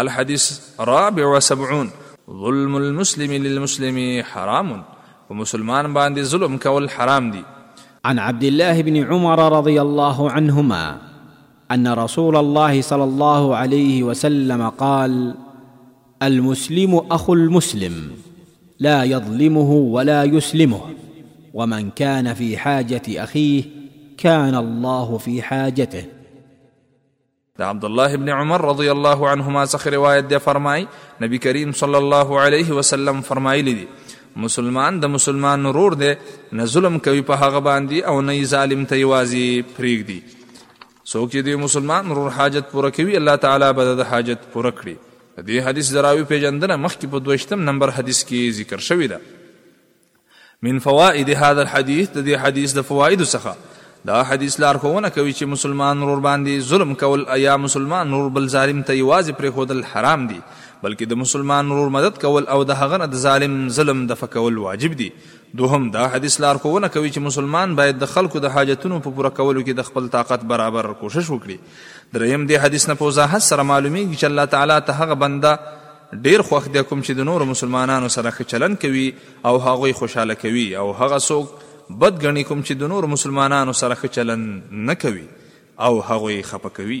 الحديث رابع وسبعون ظلم المسلم للمسلم حرام ومسلمان باندي ظلم كول حرام دي عن عبد الله بن عمر رضي الله عنهما ان رسول الله صلى الله عليه وسلم قال المسلم اخو المسلم لا يظلمه ولا يسلمه ومن كان في حاجه اخيه كان الله في حاجته د عبدالله ابن عمر رضی الله عنهما څخه روایت دی فرمای نبی کریم صلی الله علیه وسلم فرمایلی دی مسلمان د مسلمان نورور دی نه ظلم کوي په هغه باندې او نه ظالم ته یوازې پریږدي څوک چې د مسلمان نورور حاجت پوره کوي الله تعالی به د حاجت پوره کړي د دې حدیث دراوی پیژندنه مخکې په دوشتم نمبر حدیث کې ذکر شوې ده من فوائد هذا الحديث د دې حدیث د فوائد څخه دا حدیث لارښوونه کوي چې مسلمان نور باندې ظلم کول ایا مسلمان نور بل ظالم ته یوازې پرې خودل حرام دي بلکې د مسلمان نور مدد کول او د هغه نه د ظالم ظلم د فکول واجب دي دوهم دا حدیث لارښوونه کوي چې مسلمان باید د خلکو د حاجتونو په پوره کولو کې د خپل طاقت برابر کوشش وکړي دریم دې حدیث نه په وضاحت سره معلومیږي چې الله تعالی ته هغه بنده ډېر خوښ دی کوم چې د نورو مسلمانانو سره ښه چلند کوي او هغوی خوشحاله کوي او هغه څوک بد ګڼي کوم چې د نورو مسلمانانو سره ښه چلند نه کوي او هغوی خپه کوي.